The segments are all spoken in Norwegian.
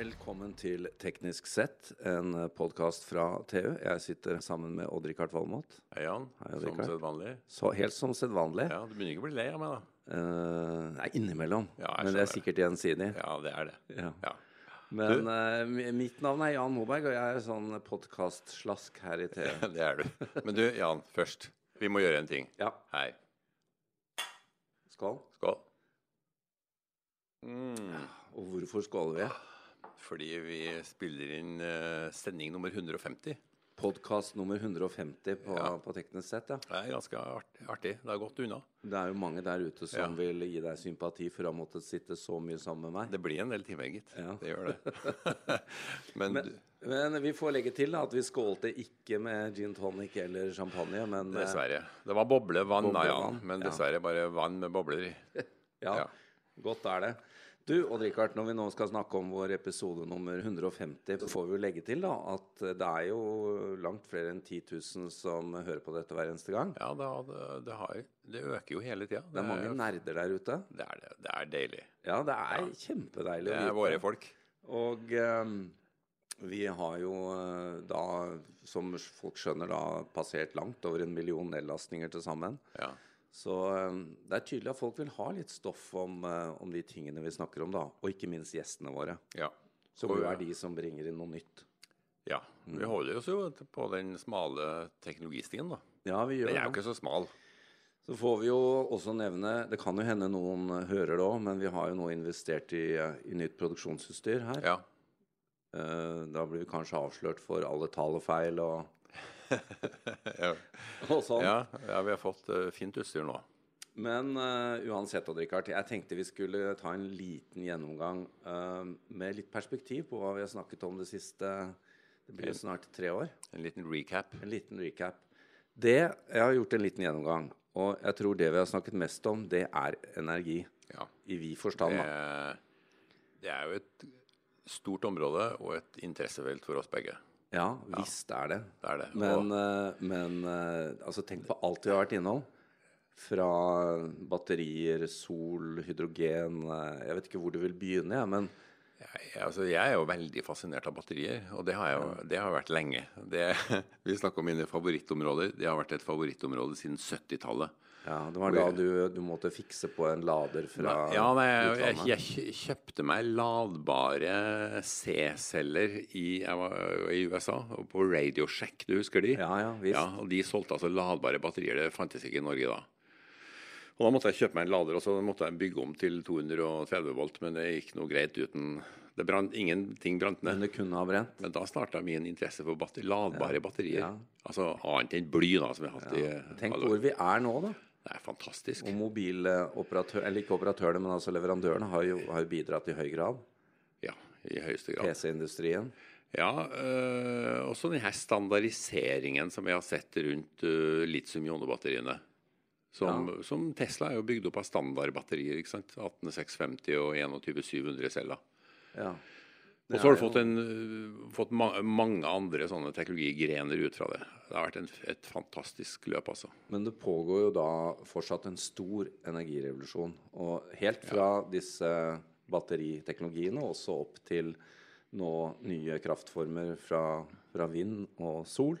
Velkommen til Teknisk sett, en podkast fra TU. Jeg sitter sammen med Odd-Rikard Valmot. Hei, Jan. Hei, som sedvanlig. Så helt som sedvanlig. Ja, Du begynner ikke å bli lei av meg, da? Eh, nei, innimellom. Ja, Men det er sikkert gjensidig. Ja, det er det. Ja. Ja. Men uh, mitt navn er Jan Moberg, og jeg er sånn podkastslask her i TU. Det er du. Men du, Jan, først. Vi må gjøre en ting. Ja, Hei. skål. Skål. Mm. Og hvorfor skåler vi? Fordi vi spiller inn eh, sending nummer 150. Podkast nummer 150 på, Ja. på Teknisk sett, ja. Det er ganske artig. Det er godt unna. Det er jo mange der ute som Ja. vil gi deg sympati for å ha måttet sitte så mye sammen med meg. Det blir en del timer, gitt. Ja. Det gjør det. Men, Men, men vi får legge til da, at vi skålte ikke med gin tonic eller champagne, men eh, dessverre. Det var boblevann, da, ja. Men dessverre bare vann med bobler i. Ja, Ja. godt er det. Du, Odd Rikard, når vi nå skal snakke om vår episode nummer 150, så får vi jo legge til da, at det er jo langt flere enn 10 000 som hører på dette hver eneste gang. Ja, det, det, har, det øker jo hele tida. Det er mange nerder der ute. Det er, det. det er deilig. Ja, det er kjempedeilig Det er våre folk. Og Um, vi har jo eh, da, som folk skjønner, da passert langt over en million nedlastninger til sammen. Ja. Så eh, det er tydelig at folk vil ha litt stoff om, eh, om de tingene vi snakker om, da. Og ikke minst gjestene våre. ja. Som jo er de som bringer inn noe nytt. Ja. Vi holder oss jo på den smale teknologistien, da. Ja, vi gjør Den er jo ikke så smal. Så får vi jo også nevne Det kan jo hende noen hører det òg, men vi har jo nå investert i, i nytt produksjonsutstyr her. Ja. Eh, da blir vi kanskje avslørt for alle tall og, feil og sånn. Ja, ja, vi har fått uh, fint utstyr nå. Men uh, uansett, Rikard, jeg tenkte vi skulle ta en liten gjennomgang uh, med litt perspektiv på hva vi har snakket om det siste Det blir jo snart tre år. En liten recap. En liten recap. Det, Jeg har gjort en liten gjennomgang, og jeg tror det vi har snakket mest om, det er energi. Ja. I vid forstand. Det, det er jo et stort område og et interessefelt for oss begge. Ja, visst er det. Det er det. Men, eh, men eh, altså, tenk på alt vi har vært innom. Fra batterier, sol, hydrogen eh, Jeg vet ikke hvor du vil begynne, jeg, men Jeg, altså, jeg er jo veldig fascinert av batterier, og det har jeg jo det har vært lenge. Det, vi snakker om mine favorittområder. Det har vært et favorittområde siden 70-tallet. Ja, det var da du, du måtte fikse på en lader fra Ja, nei, jeg, jeg, utlandet. jeg kjø- kjøpte meg ladbare C-celler i, i USA, på Radio Shack, du husker de? Ja, ja, visst. Ja, og De solgte altså ladbare batterier. Det fantes ikke i Norge da. Og Da måtte jeg kjøpe meg en lader, og så måtte jeg bygge om til 230 volt, men det gikk noe greit uten det brant, Ingenting brant ned. Men det kunne ha brent. Men da starta min interesse for batteri, ladbare batterier. Ja. Altså annet enn bly, da, som vi har hatt i Tenk alle hvor vi er nå, da. Det er fantastisk. Og mobiloperatør, eller ikke operatørene, men altså leverandørene har jo, har bidratt i høy grad. Ja, i høyeste grad. PC-industrien. Ja, øh, også denne standardiseringen som vi har sett rundt øh, litium-ionebatteriene. Som, som Tesla er jo bygd opp av standardbatterier. ikke sant? 18650 og 21700 celler. Ja. Og så har du fått, en, øh, fått ma mange andre sånne teknologigrener ut fra det. Det har vært en, et fantastisk løp, altså. Men det pågår jo da fortsatt en stor energirevolusjon. Og helt fra disse batteriteknologiene også opp til nå nye kraftformer fra, fra vind og sol.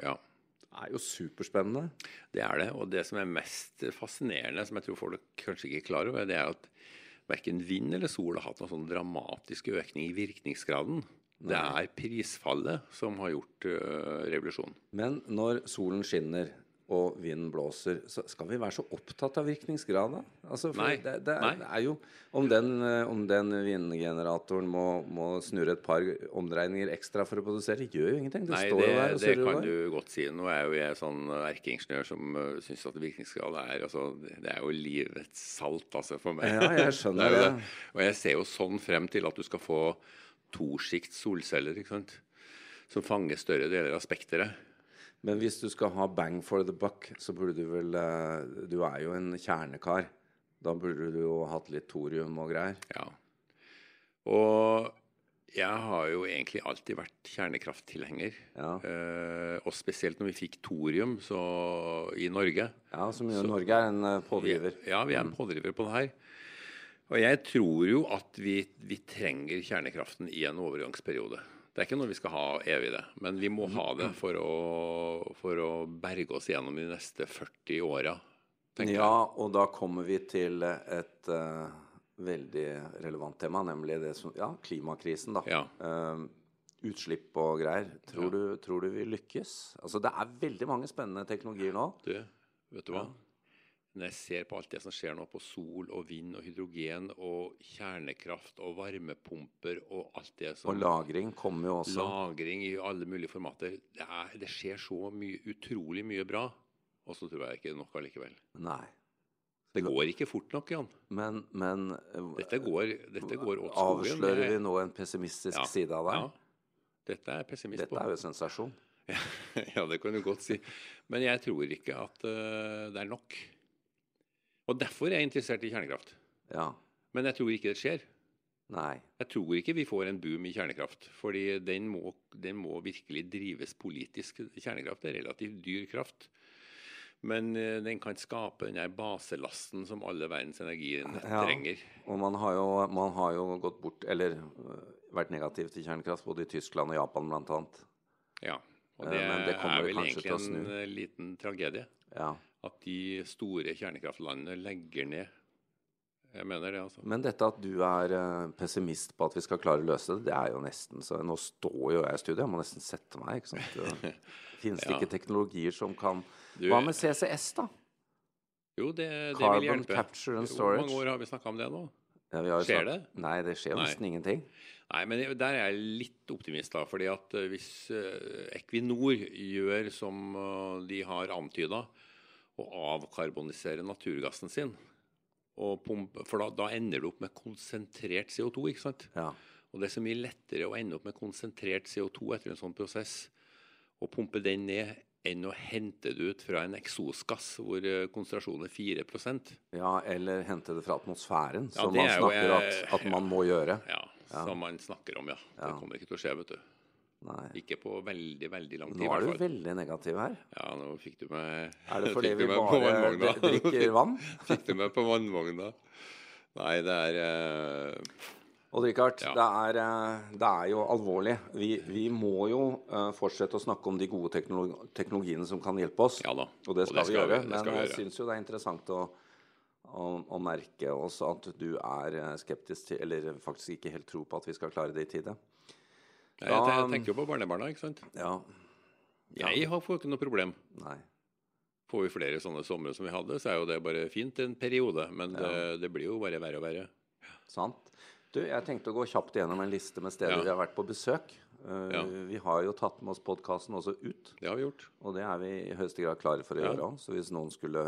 Ja, Det er jo superspennende. det er det. Og det som er mest fascinerende, som jeg tror folk kanskje ikke er klar over, det er at verken vind eller sol har hatt noen sånn dramatisk økning i virkningsgraden. Det er prisfallet som har gjort uh, revolusjonen. Men når solen skinner og vinden blåser, så skal vi være så opptatt av virkningsgrad, da? Altså, for Nei. Det, det, er, er jo Om den, eh, om den vindgeneratoren må, må snurre et par omdreininger ekstra for å produsere, det gjør jo ingenting. Det Nei, står det, jo der og det kan der. du godt si. Nå er jo jeg sånn erkeingeniør som uh, syns at virkningsgrad er altså, Det er jo livets salt, altså, for meg. Ja, jeg skjønner det, det. Og jeg ser jo sånn frem til at du skal få tosjikt solceller, ikke sant. Som fanger større deler av spekteret. Men hvis du skal ha bang for the buck, så burde du vel eh, Du er jo en kjernekar. Da burde du jo hatt litt thorium og greier. Ja. Og jeg har jo egentlig alltid vært kjernekrafttilhenger. Ja. Eh, og spesielt når vi fikk thorium så, i Norge. Ja, som jo Norge er en pådriver. Vi, ja, vi er en pådriver på det her. Og jeg tror jo at vi, vi trenger kjernekraften i en overgangsperiode. Det er ikke noe vi skal ha evig, det. Men vi må ha det for å, for å berge oss gjennom de neste 40 åra. Ja, og da kommer vi til et uh, veldig relevant tema, nemlig det som, ja, klimakrisen. da. Ja. Uh, utslipp og greier. Tror, Ja. du, tror du vi lykkes? Altså, Det er veldig mange spennende teknologier nå. Du, vet du hva? Når jeg ser på alt det som skjer nå på sol og vind og hydrogen og kjernekraft og varmepumper og alt det som Og lagring kommer jo også. Lagring i alle mulige formater. Det, er, det skjer så mye, utrolig mye bra. Og så tror jeg ikke det er nok allikevel. Nei. Det går ikke fort nok, Jan. Men, men Dette går, dette går åt skogen. avslører vi nå en pessimistisk Ja, side av deg? Ja. Dette er pessimist Dette på. er jo sensasjon. ja, det kan du godt si. Men jeg tror ikke at uh, det er nok. Og derfor er jeg interessert i kjernekraft. Ja. Men jeg tror ikke det skjer. Nei. Jeg tror ikke vi får en boom i kjernekraft. Fordi den må, den må virkelig drives politisk. Kjernekraft er relativt dyr kraft. Men eh, den kan skape den der baselasten som alle verdens energinett Ja. trenger. Og man har, jo, man har jo gått bort, eller øh, vært negativ til kjernekraft, både i Tyskland og Japan bl.a. Ja. Og Eh, det, det er vel egentlig en eh, liten tragedie. Ja. At de store kjernekraftlandene legger ned. Jeg mener det, altså. Men dette at du er øh, pessimist på at vi skal klare å løse det, det er jo nesten så Nå står jo jeg i studio, jeg må nesten sette meg. ikke sant? Finnes det Ja. ikke teknologier som kan Du- Hva med CCS, da? Jo, det, det vil Carbon hjelpe. capture and storage. Hvor mange år har vi snakka om det nå? Ja, vi har Skjer snakket- det? Nei, det skjer jo nesten ingenting. Nei, men der er jeg litt optimist, da. fordi at eh, hvis eh, Equinor gjør som eh, de har antyda, å avkarbonisere naturgassen sin og pumpe, For da, da ender du opp med konsentrert CO2, ikke sant? Ja. Og det er så mye lettere å ende opp med konsentrert CO2 etter en sånn prosess, og pumpe den ned, enn å hente det ut fra en eksosgass hvor eh, konsentrasjonen er 4 ja, eller hente det fra atmosfæren, Ja, som man snakker jo, snakker at, eh, at man må gjøre. Ja, som man snakker om, ja. Det kommer ikke til å skje, vet du. Nei. Ikke på veldig, veldig lang tid. Nå er du veldig negativ her. Ja, nå fikk du meg Er det fordi vi bare drikker vann? Fikk du meg på vannvogna? Nei, det er uh... Og Rikard, Ja. det, eh, det er jo alvorlig. Vi, vi må jo eh, fortsette å snakke om de gode teknologi teknologiene som kan hjelpe oss. Ja da. Og det skal, vi gjøre. Vi, Men skal vi jeg syns jo det er interessant å, å, å merke også at du er eh, skeptisk til, eller faktisk ikke helt tror på at vi skal klare det i tide. Nei, Jeg, tenker jo på barnebarna, ikke sant. Ja. Ja. Jeg har ikke noe problem. Nei. Får vi flere sånne somre som vi hadde, så er jo det bare fint en periode. Men det, det blir jo bare verre og verre. Sant. Du, jeg tenkte å gå kjapt gjennom en liste med steder Ja. vi har vært på besøk. Uh, Ja. Vi har jo tatt med oss podkasten også ut. Det har vi gjort. Og det er vi i høyeste grad klare for å Ja. gjøre òg. Så hvis noen skulle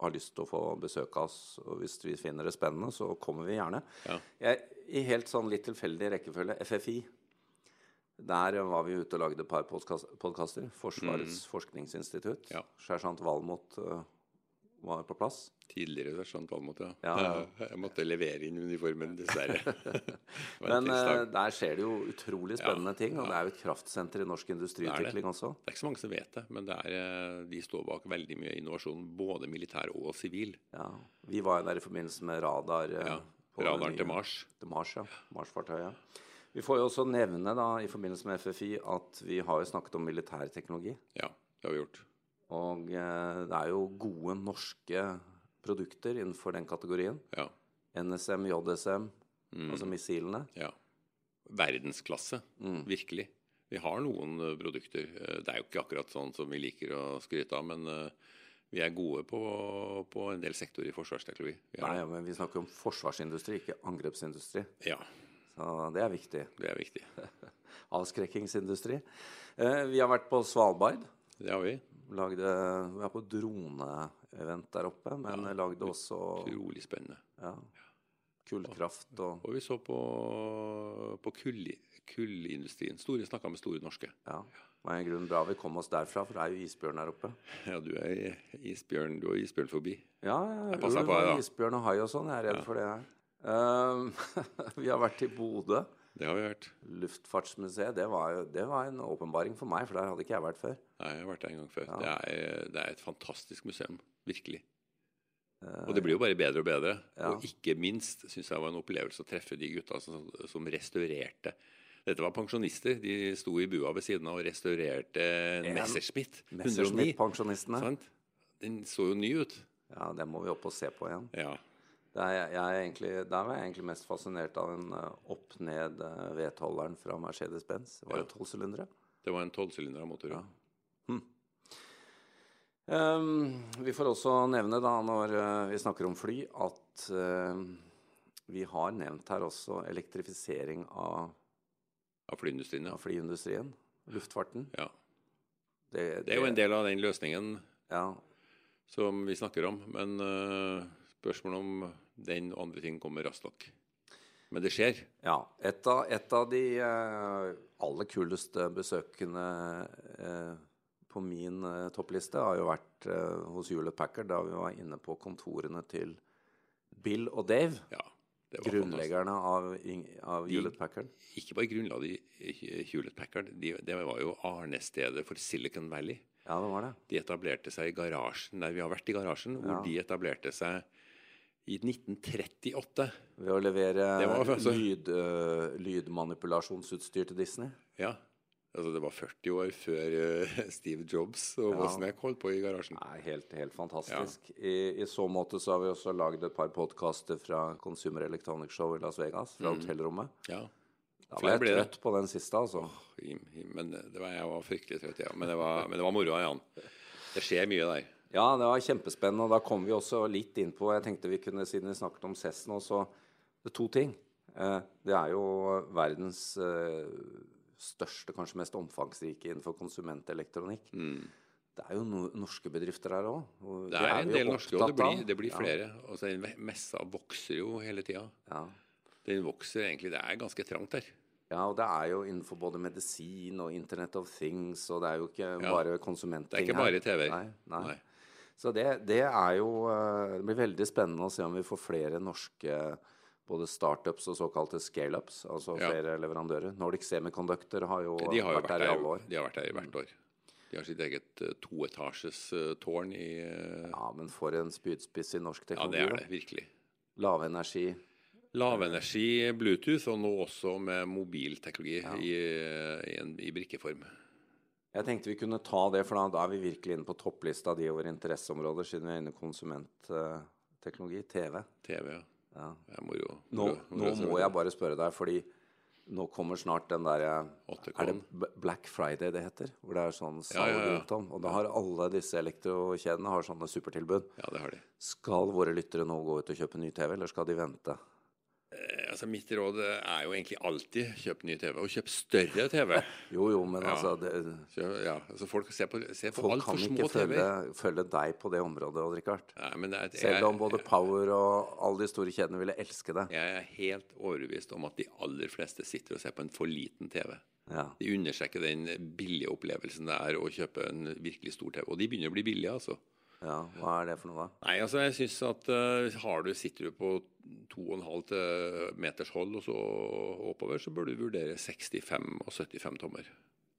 ha lyst til å få besøke oss, og hvis vi finner det spennende, så kommer vi gjerne. Ja. Jeg, I helt sånn litt tilfeldig rekkefølge FFI. Der var vi ute og lagde et par podkaster. Forsvarets forskningsinstitutt. Mm. Ja. Sersjant Valmot uh, var på plass. Tidligere sersjant Valmot, ja. Ja, ja. Jeg, måtte levere inn uniformen, dessverre. Men eh, der skjer det jo utrolig spennende ting. Og det er jo et kraftsenter i norsk industriutvikling også. Det er ikke så mange som vet det, men det er, eh, de står bak veldig mye innovasjon, både militær og sivil. Ja. Vi var jo der i forbindelse med radar. Uh, Ja. Radaren til Mars. Til Mars, ja. Mars-fartøyet. Vi får jo også nevne da, i forbindelse med FFI at vi har jo snakket om militærteknologi. Ja, det har vi gjort. Og eh, det er jo gode norske produkter innenfor den kategorien. Ja. NSM, JSM, Mm. altså missilene. ja. Verdensklasse, Mm. virkelig. Vi har noen eh, produkter. Eh, Det er jo ikke akkurat sånn som vi liker å skryte av, men eh, vi er gode på, på en del sektorer i forsvarsteknologi. Nei, ja, men vi snakker om forsvarsindustri, ikke angrepsindustri. Ja, Så det er viktig. det er viktig. Avskrekkingsindustri. Eh, vi har vært på Svalbard. Det har vi. Lagde, vi var på droneevent der oppe, men lagde også Utrolig spennende. ja, kullkraft og Og vi så på, på kull, kullindustrien. Store Snakka med Store Norske. Ja. Det var en grunn bra vi kom oss derfra, for det er jo isbjørn der oppe. Ja, du er isbjørn. Du har isbjørn forbi. Ja, ja Jeg passer på deg, da. isbjørn og hai og sånn. Jeg er redd for det her. Um, vi har vært i Bodø. Det har vi vært. Luftfartsmuseet. Det var, jo, det var en åpenbaring for meg, for der hadde ikke jeg vært før. Nei, jeg har vært der en gang før. Ja. Det, er, det er et fantastisk museum. Virkelig. Og det blir jo bare bedre og bedre. Ja. Og ikke minst syns jeg var en opplevelse å treffe de gutta som, som restaurerte. Dette var pensjonister. De sto i bua ved siden av og restaurerte en Messerschmitt 109. Messerschmitt-pensjonistene. Den så jo ny ut. Ja, det må vi opp og se på igjen. Ja. Det jeg er egentlig, der var jeg egentlig mest fascinert av den uh, opp-ned-vedholderen fra Mercedes-Benz. Det var jo tolvsylindere. Det var en tolvsylindra motor. Ja. Um, vi får også nevne, da, når uh, vi snakker om fly, at uh, vi har nevnt her også elektrifisering av, Av flyindustrien, ja. av flyindustrien. Luftfarten. ja. Det, Det er jo en del av den løsningen Ja, som vi snakker om. Men uh, spørsmålet om den andre ting kommer raskt nok. Men det skjer. Ja. Et av, et av de eh, aller kuleste besøkene eh, på min eh, toppliste har jo vært hos Hewlett Packard, da vi var inne på kontorene til Bill og Dave. Ja, det var Grunnleggerne av, av Hewlett Packard. Ikke bare grunnla de Hewlett Packard, de, det var jo arnestedet for Silicon Valley. Ja, det var det. De etablerte seg i garasjen der vi har vært i garasjen, hvor Ja. de etablerte seg i 1938. Ved å levere var altså- lyd, uh, lydmanipulasjonsutstyr til Disney. Ja, altså det var 40 år før uh, Steve Jobs og Ja. Wozniak holdt på i garasjen. Nei, helt, helt fantastisk. I, I så måte så har vi også lagd et par podkaster fra Consumer Electronic Show i Las Vegas, fra hotellrommet. Ja. Da var Mm. Jeg ble det. trøtt på den siste, altså. Oh, him, him, men det var, jeg var fryktelig trøtt, ja. Men det var, men det var moro, Jan. Det skjer mye der. Ja, det var kjempespennende, og da kom vi også litt inn på Jeg tenkte vi kunne, siden vi snakket om CES nå, så det er to ting. Eh, det er jo verdens eh, største, kanskje mest omfangsrike innenfor konsumentelektronikk. Det er jo no norske bedrifter her òg. Det er en del norske, og det blir, det blir flere. Altså, messa vokser jo hele tida. Ja. Den vokser egentlig Det er ganske trangt der. ja, og det er jo innenfor både medisin og Internet of Things, og det er jo ikke Ja. bare konsumentting her. Det er ikke bare TV-er. Nei, nei. Nei. Så det, det er jo eh, Det blir veldig spennende å se om vi får flere norske både startups og såkalte scaleups, altså Ja. flere leverandører. Nordic Semiconductor har jo, De har jo vært, der i alle år. De har vært der i hvert år. De har sitt eget uh, toetasjes uh, tårn i uh, Ja, men for en spydspiss i norsk teknologi. Ja, det er det virkelig. Lavenergi. Lavenergi, Bluetooth, og nå også med mobilteknologi i, i, en, i brikkeform. Jeg tenkte vi kunne ta det, for da, er vi virkelig inne på topplista di over interesseområder, siden vi er inne i konsumentteknologi. TV. TV, ja. Ja. Det er moro. Nå, nå må jeg bare spørre deg, fordi nå kommer snart den derre Er det Black Friday det heter? Hvor det er sånn Ja, ja, ja. rundt om. Og da har alle disse elektrokjedene har sånne supertilbud. Ja, det har de. Skal våre lyttere nå gå ut og kjøpe ny TV, eller skal de vente? Altså Mitt råd er jo egentlig alltid kjøp ny TV, og kjøp større TV. Jo, jo, men Ja. altså det, Så, ja, altså Folk ser på, ser på Folk altfor små ikke følge, kan ikke følge deg på det området, men er- Selv om både Power og alle de store kjedene ville elske det. Jeg er helt overbevist om at de aller fleste sitter og ser på en for liten TV. Ja. De undersjekker den billige opplevelsen det er å kjøpe en virkelig stor TV. Og de begynner å bli billige, altså. Ja, Hva er det for noe, da? Nei, altså jeg synes at uh, har du, sitter du på 2,5 meters hold og så oppover, så bør du vurdere 65 og 75 tommer.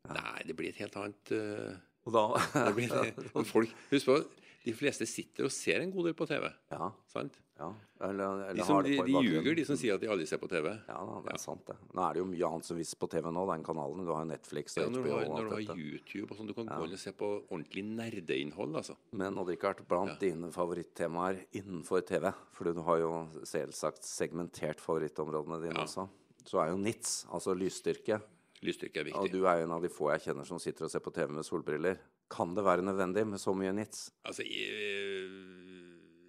Nei, det blir et helt annet eh, Og da det blir, Men folk, Husk på, de fleste sitter og ser en god del på TV. Ja. sant? ja. Eller, eller De, som, de, de ljuger, de som sier at de aldri ser på TV. Ja, det er sant, det. Nå er det jo mye annet som vises på TV nå, den kanalen. Du har jo Netflix og Ja, når HBO har, når du har dette. YouTube og sånn, du kan gå inn og se på ordentlig nerdeinnhold, altså. Men hadde ikke vært blant dine favorittemaer innenfor TV, for du har jo selvsagt segmentert favorittområdene dine Ja. også, så er jo NITS, altså lysstyrke. Lysstyrke er Og viktig. du er en av de få jeg kjenner som sitter og ser på TV med solbriller. Kan det være nødvendig med så mye NITS? Altså,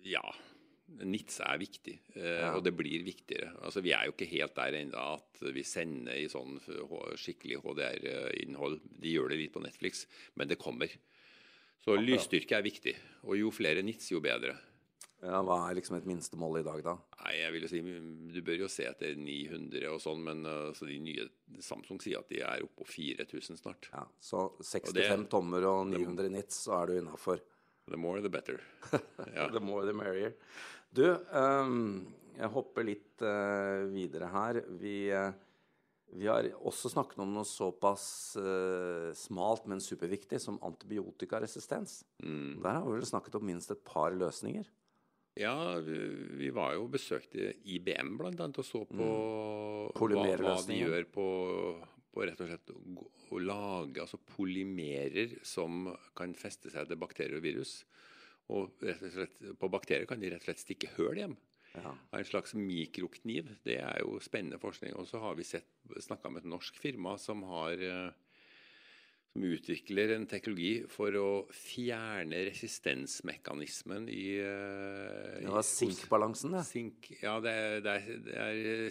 ja. NITS er viktig, eh, Ja. og det blir viktigere. Altså, Vi er jo ikke helt der ennå at vi sender i sånn skikkelig HDR-innhold. De gjør det litt på Netflix, men det kommer. Så lysstyrke er viktig. Og jo flere NITS, jo bedre. Ja, hva er liksom et minstemål i dag, da? Nei, jeg vil jo si Du bør jo se etter 900 og sånn, men uh, så de nye Samsung sier at de er oppå 4000 snart. Ja, så 65 tommer og 900 NITS, så er du innafor. The more, the better. Ja. The more the merrier. Du, um, jeg hopper litt uh, videre her. Vi, uh, vi har også snakket om noe såpass uh, smalt, men superviktig som antibiotikaresistens. Der har vi vel snakket om minst et par løsninger. Ja, vi, vi var jo besøkte IBM annet og så på hva, hva de gjør på, på rett og slett å, å lage altså polymerer som kan feste seg til bakterier og virus. Og rett og slett, på bakterier kan de rett og slett stikke høl hjem. Ja. En slags mikrokniv. Det er jo spennende forskning. Og så har vi snakka med et norsk firma som har eh, som utvikler en teknologi for å fjerne resistensmekanismen i i Det var sinkbalansen, det. Sink, ja, det er, det er, det er,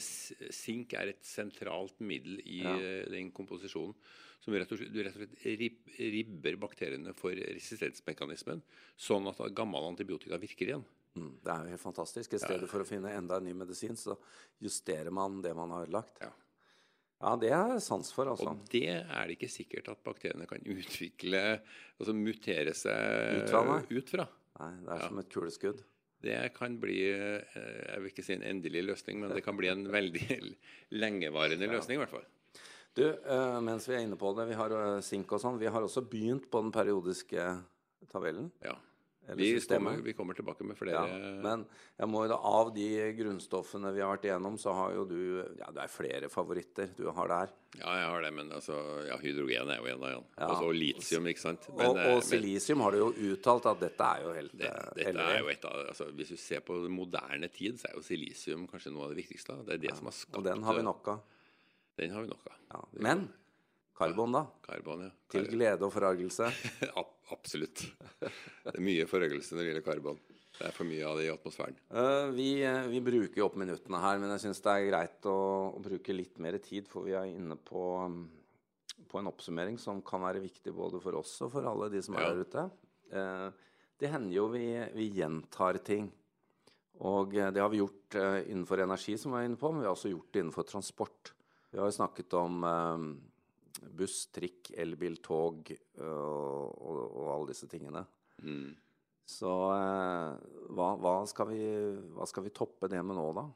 sink er et sentralt middel i Ja. eh, den komposisjonen. Som rett og slett, du rett og slett rib, ribber bakteriene for resistensmekanismen, sånn at gammel antibiotika virker igjen. Mm, det er jo helt fantastisk. I stedet for å finne enda en ny medisin, så justerer man det man har ødelagt. Ja. Ja, det er sans for, altså. Og det er det ikke sikkert at bakteriene kan utvikle, altså mutere seg Ut fra, nei. ut fra. Nei, det er som et kuleskudd. Det kan bli, eh, jeg vil ikke si en endelig løsning, men det kan bli en veldig lengevarende løsning i hvert fall. Du, eh, mens vi er inne på det, vi har eh, sink og sånn. Vi har også begynt på den periodiske tabellen. Ja. Vi kommer, vi kommer tilbake med flere Ja, men jeg må jo da, av de grunnstoffene vi har vært igjennom, så har jo du Ja, det er flere favoritter du har der. Ja, jeg har det, men altså, ja, hydrogen er jo en av dem. Ja. Og så litium, ikke sant. Og, Men, og, og men silisium har du jo uttalt at dette er jo helt det, eh, dette heldig. er jo et av, altså, Hvis du ser på moderne tid, så er jo silisium kanskje noe av det viktigste. Det er det som har skapt Og den har vi nok av. Den har vi nok av. Men karbon, da? Karbon, ja. Til glede og forargelse. Absolutt. Det er mye forøgelse når det gjelder karbon. Det er for mye av det i atmosfæren. Uh, vi, eh, vi bruker jo opp minuttene her, men jeg syns det er greit å, å bruke litt mer tid, for vi er inne på, på en oppsummering som kan være viktig både for oss og for alle de som er Ja. der ute. Uh, det hender jo vi, vi gjentar ting. Og det har vi gjort uh, innenfor energi, som vi er inne på, men vi har også gjort det innenfor transport. Vi har jo snakket om buss, trikk, elbil, tog eh, og, og, og alle disse tingene. Mm. Så eh, hva, hva, skal vi, hva skal vi toppe det med nå, da?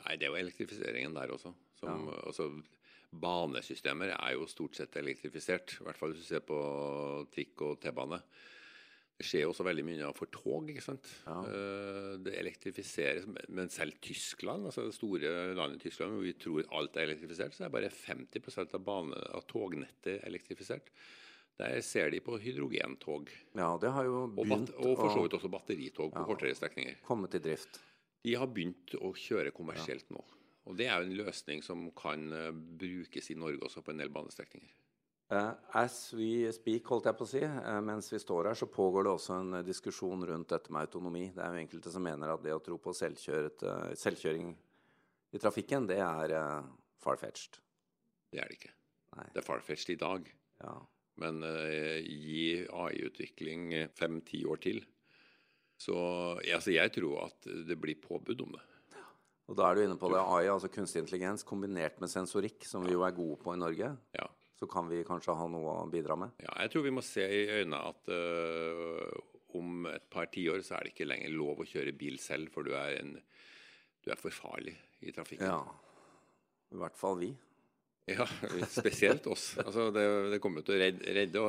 Nei, det er jo elektrifiseringen der også. Som, altså, banesystemer er jo stort sett elektrifisert. I hvert fall hvis du ser på trikk og T-bane. Skjer jo også veldig mye innenfor tog. ikke sant? Ja. Eh, Det elektrifiseres. Men selv Tyskland, altså det store landet Tyskland, hvor vi tror alt er elektrifisert, så er bare 50% av, bane, av tognettet elektrifisert. Der ser de på hydrogentog. Ja, det har jo Og, begynt og for så vidt også batteritog på kortere strekninger. Kommet i drift. De har begynt å kjøre kommersielt nå. Og det er jo en løsning som kan eh, brukes i Norge også på en del banestrekninger. Eh, as we speak, holdt jeg på å si, uh, mens vi står her, så pågår det også en eh, diskusjon rundt dette med autonomi. Det er jo enkelte som mener at det å tro på selvkjøring i trafikken, det er far-fetched. Det er det ikke. Nei. Det er farfetched i dag. Ja. Men gi AI-utvikling fem-ti år til, så altså jeg tror at det blir påbud om det. Og da er du inne på det AI, altså kunstig intelligens, kombinert med sensorikk, som vi jo er gode på i Norge. Ja. Så kan vi kanskje ha noe å bidra med. ja jeg tror vi må se i øynene at uh, om et par tiår så er det ikke lenger lov å kjøre bil selv, for du er, en, du er for farlig i trafikken. Ja. I hvert fall vi. Ja, spesielt oss. Altså, det, det kommer til å redde, redde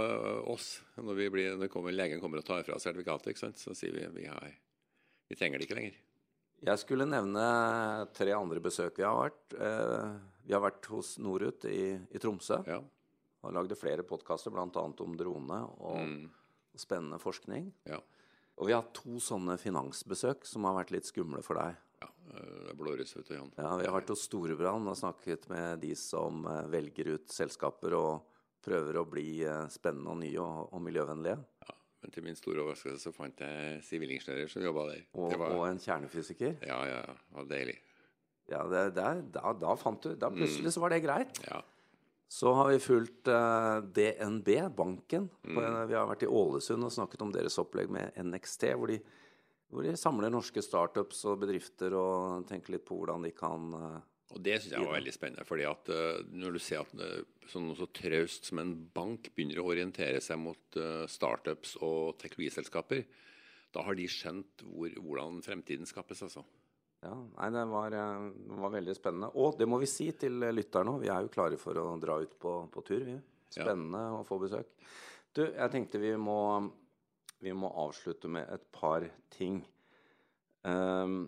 oss når, vi blir, når kommer, legen kommer og tar fra sertifikatet. ikke sant? Så sier vi vi, har, vi trenger det ikke lenger. Jeg skulle nevne tre andre besøk vi har vært. Eh, vi har vært hos Norut i, i Tromsø. Ja. Og lagde flere podkaster, bl.a. om drone og Mm. spennende forskning. Ja. Og vi har hatt to sånne finansbesøk som har vært litt skumle for deg. ja. eh, Det er blåruss, vet du, Jan. Ja, Vi har vært hos Storebrand og snakket med de som eh, velger ut selskaper og prøver å bli eh, spennende og nye og, og miljøvennlige. Ja. Men til min store overraskelse så fant jeg sivilingeniører som jobba der. Og, det var, og en kjernefysiker. ja, ja, ja, det var deilig. Ja, det, det, da, da fant du Da plutselig så var det greit. Ja. Så har vi fulgt uh, DNB, banken. På, Mm. vi har vært i Ålesund og snakket om deres opplegg med NXT, hvor de, hvor de samler norske startups og bedrifter og tenker litt på hvordan de kan uh, Og det syns jeg var veldig spennende. fordi at uh, når du ser at eh, sånn så traust som en bank begynner å orientere seg mot eh, startups og teknologiselskaper, da har de skjønt hvor, hvordan fremtiden skapes, altså. Ja, nei, det var, eh, var veldig spennende. Og det må vi si til lytterne òg, vi er jo klare for å dra ut på, på tur. vi. Spennende å få besøk. Du, jeg tenkte vi må, vi må avslutte med et par ting. Um,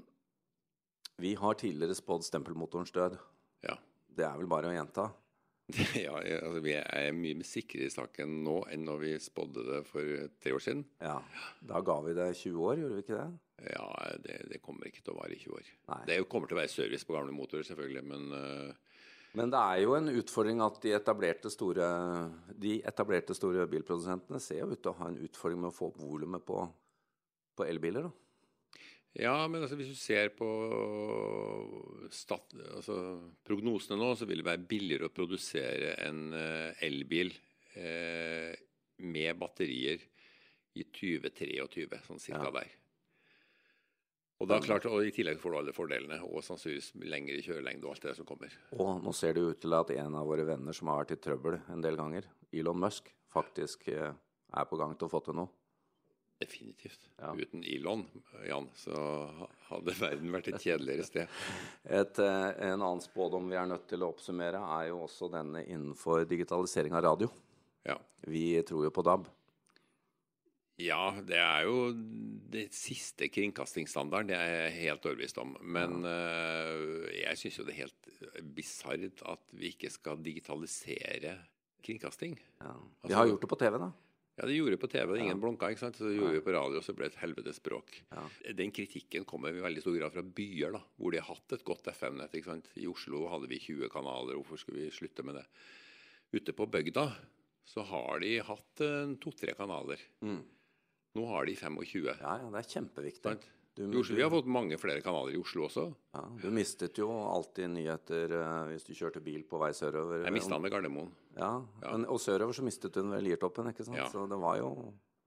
vi har tidligere spådd stempelmotorens død. Ja. Det er vel bare å gjenta. ja altså, vi er mye sikrere sikre i saken nå enn når vi spådde det for tre år siden. Ja, Da ga vi det 20 år, gjorde vi ikke det? Ja, det, det kommer ikke til å vare i 20 år. Nei. Det kommer til å være service på gamle motorer, selvfølgelig, men uh, Men det er jo en utfordring at de etablerte store, de etablerte store bilprodusentene ser jo ut til å ha en utfordring med å få opp volumet på, på elbiler. da. Ja, men altså, hvis du ser på stat, altså, prognosene nå, så vil det være billigere å produsere en uh, elbil eh, med batterier i 2023, sånn cirka Ja. der. Og, da, klart, og I tillegg får du alle fordelene, og sannsynligvis lengre kjørelengde og alt det som kommer. Og nå ser det ut til at en av våre venner som har vært i trøbbel en del ganger, Elon Musk, faktisk eh, er på gang til å få til noe. Definitivt. Ja. Uten Elon, Jan, så hadde verden vært et kjedeligere sted. Et, eh, en annen spådom vi er nødt til å oppsummere, er jo også denne innenfor digitalisering av radio. Ja. Vi tror jo på DAB. Ja, det er jo det siste kringkastingsstandarden, det er jeg helt overbevist om. Men øh, jeg syns jo det er helt bisart at vi ikke skal digitalisere kringkasting. Ja. Vi Altså- har gjort det på TV, da. Ja, det gjorde vi på TV, ingen blunka, ikke sant? Så det gjorde vi på radio, og så ble det et helvetes bråk. Ja. Den kritikken kommer i veldig stor grad fra byer, da, hvor de har hatt et godt FM-nett. ikke sant? I Oslo hadde vi 20 kanaler, hvorfor skulle vi slutte med det? Ute på bygda så har de hatt eh, to-tre kanaler. Mm. Nå har de 25. Ja, ja, det er kjempeviktig. Sant? Du, Oslo, vi har fått mange flere kanaler i Oslo også. ja, du mistet jo alltid nyheter uh, hvis du kjørte bil på vei sørover. Jeg mista den ved Gardermoen. Ja, Ja. Men, og sørover så mistet du den ved Liertoppen, ikke sant? Ja. Så det var jo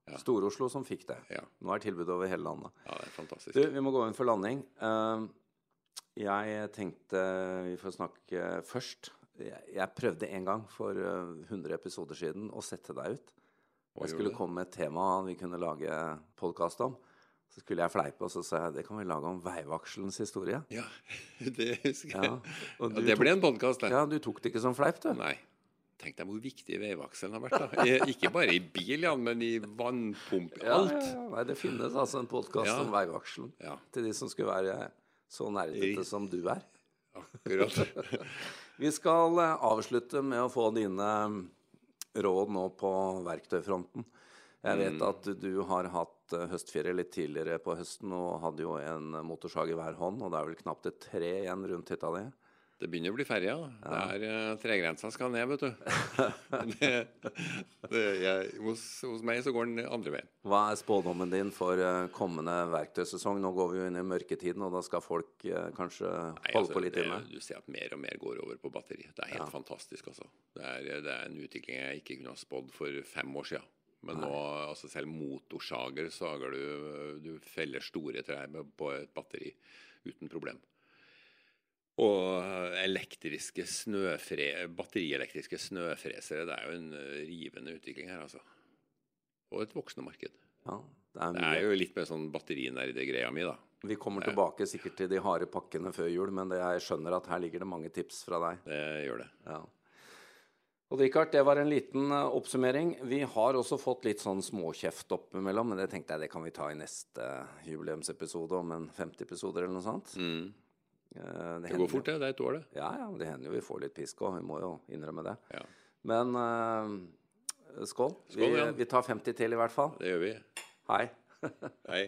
Ja. Stor-Oslo som fikk det. Ja. Nå er tilbudet over hele landet. ja, det er fantastisk. Du, vi må gå inn for landing. Uh, jeg tenkte vi får snakke først. Jeg, jeg prøvde en gang for eh, 100 episoder siden å sette deg ut. Jeg skulle komme med et tema vi kunne lage podkast om. Så skulle jeg fleipe, og så sa jeg det kan vi lage om veivakselens historie. Ja, det husker jeg. Ja, og Ja, det ble en podkast, det. Ja, du tok det ikke som fleip, du. Nei. Tenk deg hvor viktig veivakselen har vært. da. Eh, Ikke bare i bil, Jan, men i vannpump. Alt. ja. Nei, det finnes altså en podkast om veivakselen. Ja. Til de som skulle være så nerdete som du er. Akkurat. Vi skal eh, avslutte med å få dine mm, råd nå på verktøyfronten. Jeg vet Mm. at du har hatt eh, høstferie litt tidligere på høsten og hadde jo en motorsag i hver hånd, og det er vel knapt et tre igjen rundt hytta di. Det begynner å bli ferja. ja. Uh, Tregrensa skal ned, vet du. det, det, jeg, hos, hos meg så går den andre veien. Hva er spådommen din for eh, kommende verktøysesong? Nå går vi jo inn i mørketiden, og da skal folk kanskje Nei, holde altså, på litt inne. Du ser at mer og mer går over på batteri. Det er helt fantastisk, altså. Det er, det er en utvikling jeg ikke kunne ha spådd for fem år siden. Men nå, altså selv motorsager sager du Du feller store trær med- på et batteri uten problem. Og elektriske snøfre, batterielektriske snøfresere, det er jo en eh, rivende utvikling her, altså. Og et voksende marked. Ja, det er Det er jo litt mer sånn batterinerdegreia mi, da. Vi kommer tilbake sikkert til de harde pakkene før jul, men det, jeg skjønner at her ligger det mange tips fra deg. Det gjør det. Ja. Richard, det var en liten eh, oppsummering. Vi har også fått litt sånn småkjeft oppimellom, men det tenkte jeg det kan vi ta i neste jubileumsepisode om en 50 episoder eller noe sånt. Mm. Det, Det går fort, det. Det er et år, det. Ja, ja, det hender jo vi får litt pisk òg, vi må jo innrømme det. Ja, Men uh, skål. Skål, vi, vi tar 50 til i hvert fall. det gjør vi. Hei. Hei.